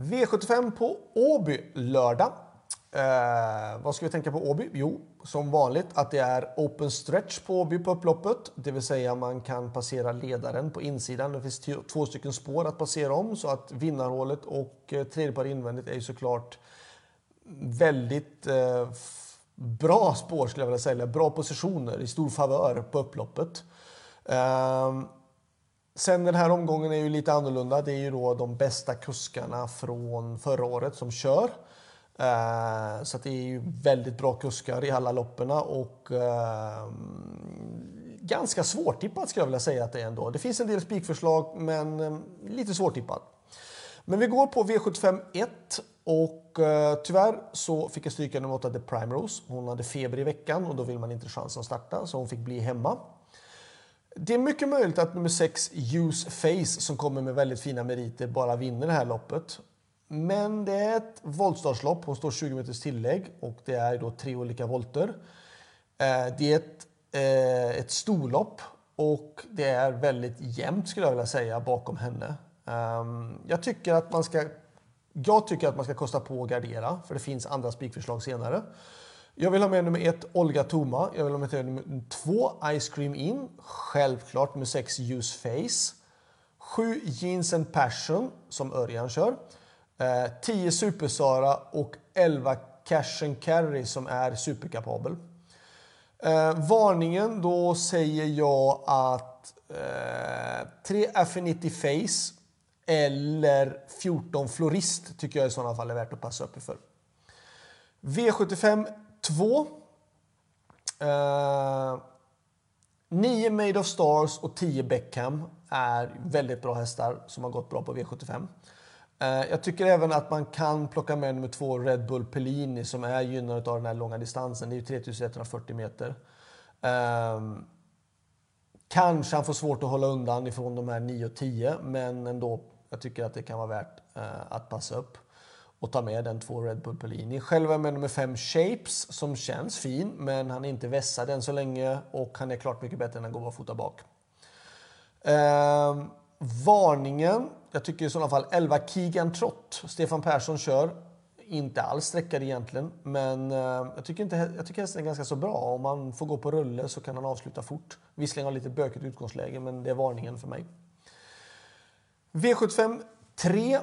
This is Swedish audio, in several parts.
V75 på Åby lördag. Eh, vad ska vi tänka på Åby? Jo, som vanligt att det är open stretch på Åby på upploppet. Det vill säga man kan passera ledaren på insidan. Det finns två stycken spår att passera om så att vinnarhålet och eh, tredje par invändigt är ju såklart väldigt eh, bra spår skulle jag vilja säga. Bra positioner i stor favör på upploppet. Eh, Sen den här omgången är ju lite annorlunda. Det är ju då de bästa kuskarna från förra året som kör. Eh, så det är ju väldigt bra kuskar i alla loppen och ehm, ganska svårtippat skulle jag vilja säga att det är ändå. Det finns en del spikförslag men ehm, lite svårtippat. Men vi går på V75 1 och eh, tyvärr så fick jag stryka nummer 8 The Primrose. Hon hade feber i veckan och då vill man inte chansen att starta så hon fick bli hemma. Det är mycket möjligt att nummer 6 Use Face som kommer med väldigt fina meriter bara vinner det här loppet. Men det är ett voltstartslopp. Hon står 20 meters tillägg och det är då tre olika volter. Eh, det är ett, eh, ett storlopp och det är väldigt jämnt skulle jag vilja säga bakom henne. Ehm, jag tycker att man ska jag tycker att man ska kosta på att gardera för det finns andra spikförslag senare. Jag vill ha med nummer ett, Olga Toma. Jag vill ha med nummer två, Ice Cream In. Självklart nummer sex, Use Face. Sju, Jeans and Passion, som Örjan kör. Eh, 10 Supersara och 11 Cash and Carry som är superkapabel. Eh, varningen, då säger jag att eh, 3 Affinity Face eller 14 Florist tycker jag i sådana fall är värt att passa upp för. V75 2. Eh, 9 Made of Stars och 10 Beckham är väldigt bra hästar som har gått bra på V75. Eh, jag tycker även att man kan plocka med nummer två Red Bull Pellini som är gynnad av den här långa distansen. Det är ju 3140 meter. Eh, kanske han får svårt att hålla undan ifrån de här 9 och 10 men ändå, jag tycker att det kan vara värt eh, att passa upp och ta med den två Red Bull Pellini. Själv är jag med nummer 5 Shapes som känns fin, men han är inte vässad än så länge och han är klart mycket bättre än att gå barfota bak. Eh, varningen, jag tycker i sådana fall 11 Keegan Trott. Stefan Persson kör. Inte alls sträckad egentligen, men eh, jag tycker, inte, jag tycker hästen är ganska så bra. Om man får gå på rulle så kan han avsluta fort. Visserligen har lite bökigt utgångsläge, men det är varningen för mig. V75 3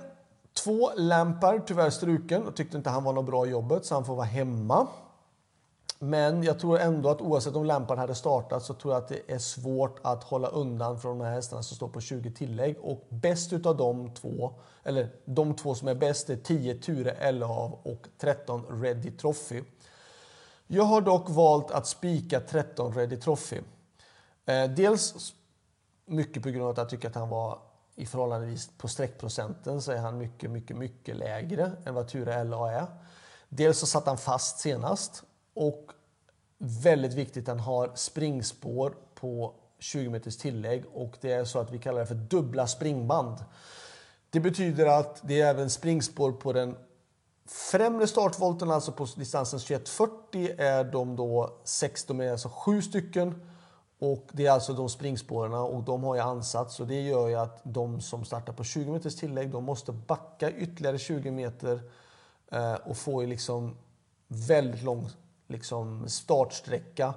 Två Lampard tyvärr struken och tyckte inte han var något bra i jobbet så han får vara hemma. Men jag tror ändå att oavsett om Lampard hade startat så tror jag att det är svårt att hålla undan från de här hästarna som står på 20 tillägg. Och bäst utav de två, eller de två som är bäst är 10 Ture Elhav och 13 Ready Trophy. Jag har dock valt att spika 13 Ready Trophy. Eh, dels mycket på grund av att jag tycker att han var i förhållandevis på streckprocenten så är han mycket, mycket, mycket lägre än vad Ture LA är. Dels så satt han fast senast och väldigt viktigt, han har springspår på 20 meters tillägg och det är så att vi kallar det för dubbla springband. Det betyder att det är även springspår på den främre startvolten, alltså på distansen 2140 är de då 16, alltså sju stycken och det är alltså de springspåren och de har ju ansats och det gör ju att de som startar på 20 meters tillägg de måste backa ytterligare 20 meter eh, och få ju liksom väldigt lång liksom startsträcka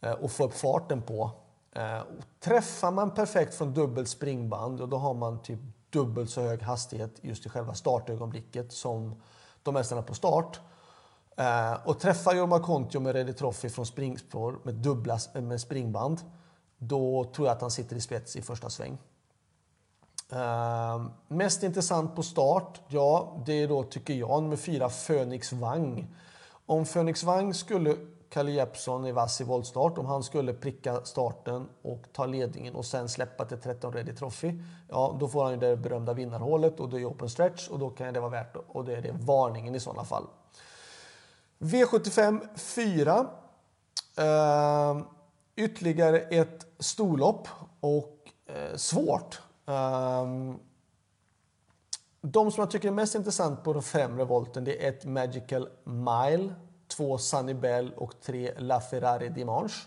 eh, och få upp farten på. Eh, träffar man perfekt från dubbelt springband och då har man typ dubbelt så hög hastighet just i själva startögonblicket som de mästarna på start. Eh, och träffar Jorma Kontio med Ready Trophy från springspår med dubbla med springband, då tror jag att han sitter i spets i första sväng. Uh, mest intressant på start, ja, det är då tycker jag nummer fyra Phoenix Wang. Om Phoenix Wang skulle, Kalle Jeppsson i vass i voltstart, om han skulle pricka starten och ta ledningen och sen släppa till 13 Ready Trophy, ja, då får han ju det berömda vinnarhålet och det är open stretch och då kan det vara värt och det är det varningen i sådana fall. V75 4. Eh, ytterligare ett storlopp och eh, svårt. Eh, de som jag tycker är mest intressant på den främre volten det är ett Magical Mile, två Sunny Bell och tre La Ferrari Dimanche.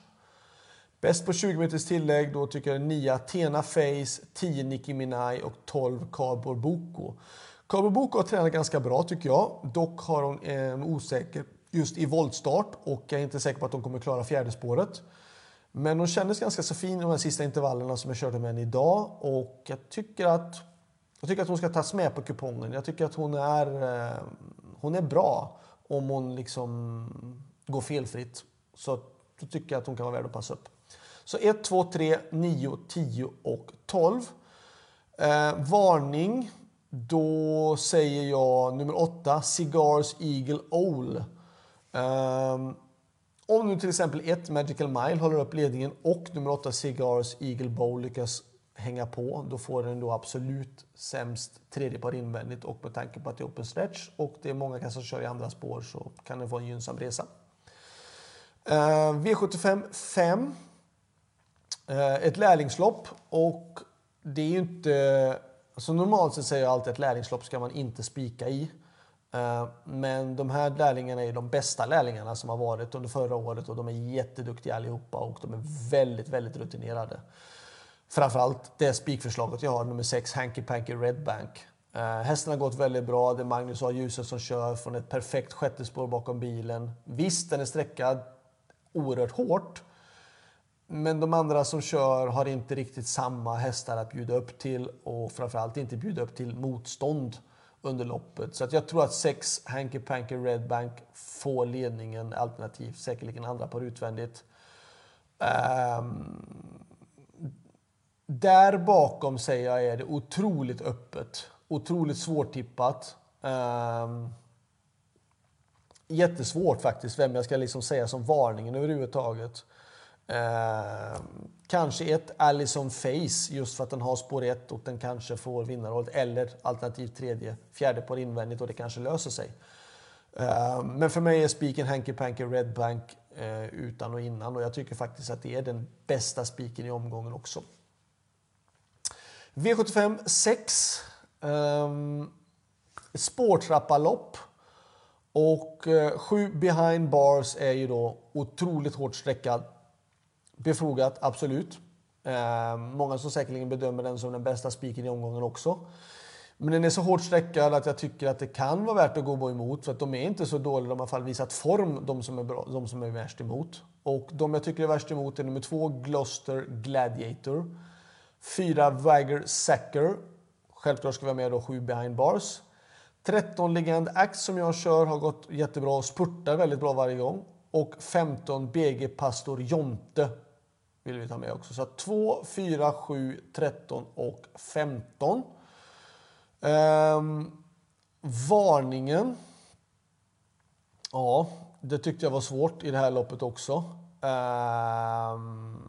Bäst på 20 meters tillägg då tycker jag 9 Athena Face, 10 Nicki Minaj och 12 Carbor Boko. Carbor Boko har tränat ganska bra tycker jag. Dock har hon eh, osäker just i voltstart och jag är inte säker på att hon kommer klara fjärde spåret. Men hon kändes ganska så fin i de här sista intervallerna som jag körde med henne idag och jag tycker att, jag tycker att hon ska tas med på kupongen. Jag tycker att hon är, eh, hon är bra om hon liksom går felfritt. Så då tycker jag att hon kan vara värd att passa upp. Så 1, 2, 3, 9, 10 och 12. Eh, varning. Då säger jag nummer 8, Cigars Eagle Owl. Um, om nu till exempel ett Magical Mile håller upp ledningen och nummer 8 Cigars Eagle Bowl lyckas hänga på, då får den då absolut sämst tredje par invändigt och med tanke på att det är open stretch och det är många som kör i andra spår så kan den få en gynnsam resa. Uh, V75 5. Uh, ett lärlingslopp och det är ju inte... Alltså normalt sett säger jag alltid att lärlingslopp ska man inte spika i. Eh, men de här lärlingarna är de bästa lärlingarna som har varit under förra året och de är jätteduktiga allihopa och de är väldigt, väldigt rutinerade. Framförallt det spikförslaget jag har, nummer 6, Hanky Panky Red Bank. Eh, hästen har gått väldigt bra. Det är Magnus A. ljuset som kör från ett perfekt sjätte spår bakom bilen. Visst, den är sträckad oerhört hårt. Men de andra som kör har inte riktigt samma hästar att bjuda upp till och framförallt inte bjuda upp till motstånd under loppet. Så att jag tror att sex Hanky Panky Red Bank får ledningen alternativt säkerligen andra par utvändigt. Um, där bakom säger jag är det otroligt öppet. Otroligt svårtippat. Um, jättesvårt faktiskt vem jag ska liksom säga som varningen överhuvudtaget. Um, kanske ett Allison Face just för att den har spår 1 och den kanske får vinnarrollen. Eller alternativt tredje, fjärde på invändigt och det kanske löser sig. Ehm, men för mig är spiken Hanky Panky Red Bank eh, utan och innan och jag tycker faktiskt att det är den bästa spiken i omgången också. V75 6. Ehm, Spårtrappalopp. Och eh, 7 behind bars är ju då otroligt hårt sträckad. Befogat, absolut. Eh, många som säkerligen bedömer den som den bästa spiken i omgången också. Men den är så hårt sträckad att jag tycker att det kan vara värt att gå emot. För att de är inte så dåliga, de har i alla fall visat form, de som är, bra, de som är värst emot. Och de jag tycker är värst emot är nummer två, Gloucester Gladiator. Fyra, Wagger Sacker. Självklart ska vi ha med då sju behind bars. 13 Legend Act som jag kör har gått jättebra och spurtar väldigt bra varje gång. Och 15 BG Pastor Jonte vill vi ta med också. Så 2, 4, 7, 13 och 15. Ehm, varningen. Ja, det tyckte jag var svårt i det här loppet också. Ehm,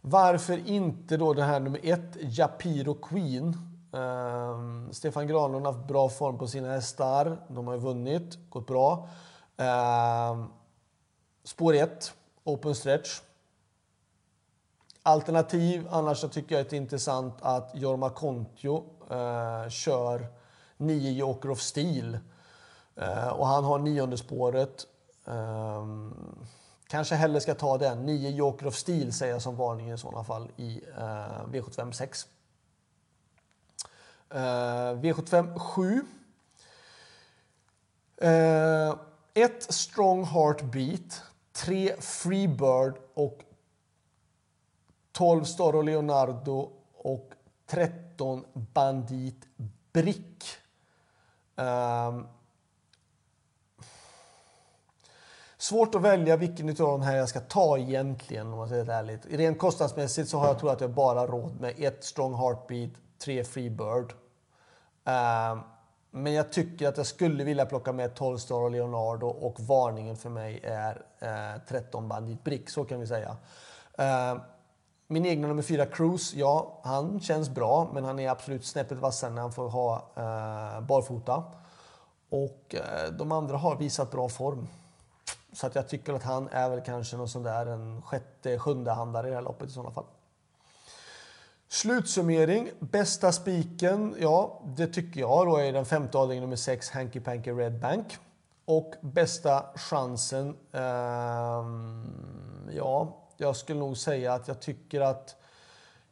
varför inte då det här nummer ett, Japiro Queen? Ehm, Stefan Granlund har haft bra form på sina hästar. De har ju vunnit, gått bra. Ehm, spår 1, open stretch. Alternativ, annars så tycker jag att det är intressant att Jorma Kontio eh, kör 9 Joker of Steel. Eh, och han har nionde spåret. Eh, kanske hellre ska ta den. 9 Joker of Steel säger jag som varning i sådana fall i eh, V75 6. V75 7. 1 Strong Heartbeat, 3 Freebird och 12 Storo Leonardo och 13 Bandit Brick. Um, svårt att välja vilken av de här jag ska ta egentligen om man säger det ärligt. Rent kostnadsmässigt så har jag tror att jag bara råd med ett Strong Heartbeat, tre Freebird. Um, men jag tycker att jag skulle vilja plocka med 12 Star och Leonardo och varningen för mig är eh, 13 Bandit Brick, så kan vi säga. Eh, min egna nummer fyra, Cruz, ja, han känns bra, men han är absolut snäppet vassare när han får ha eh, barfota. Och eh, de andra har visat bra form. Så att jag tycker att han är väl kanske någon sån där en sjätte, sjunde handare i det här loppet i sådana fall. Slutsummering. Bästa spiken, ja, det tycker jag då är den femte avdelningen nummer 6, Hanky Panky Red Bank. Och bästa chansen, eh, ja, jag skulle nog säga att jag tycker att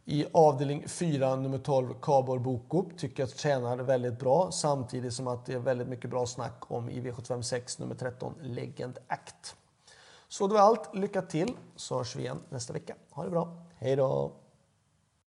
I avdelning 4, nummer 12, Kabor Boko, tycker jag tjänar väldigt bra samtidigt som att det är väldigt mycket bra snack om i V756 nummer 13, Legend Act. Så det var allt. Lycka till så hörs vi igen nästa vecka. Ha det bra. Hej då!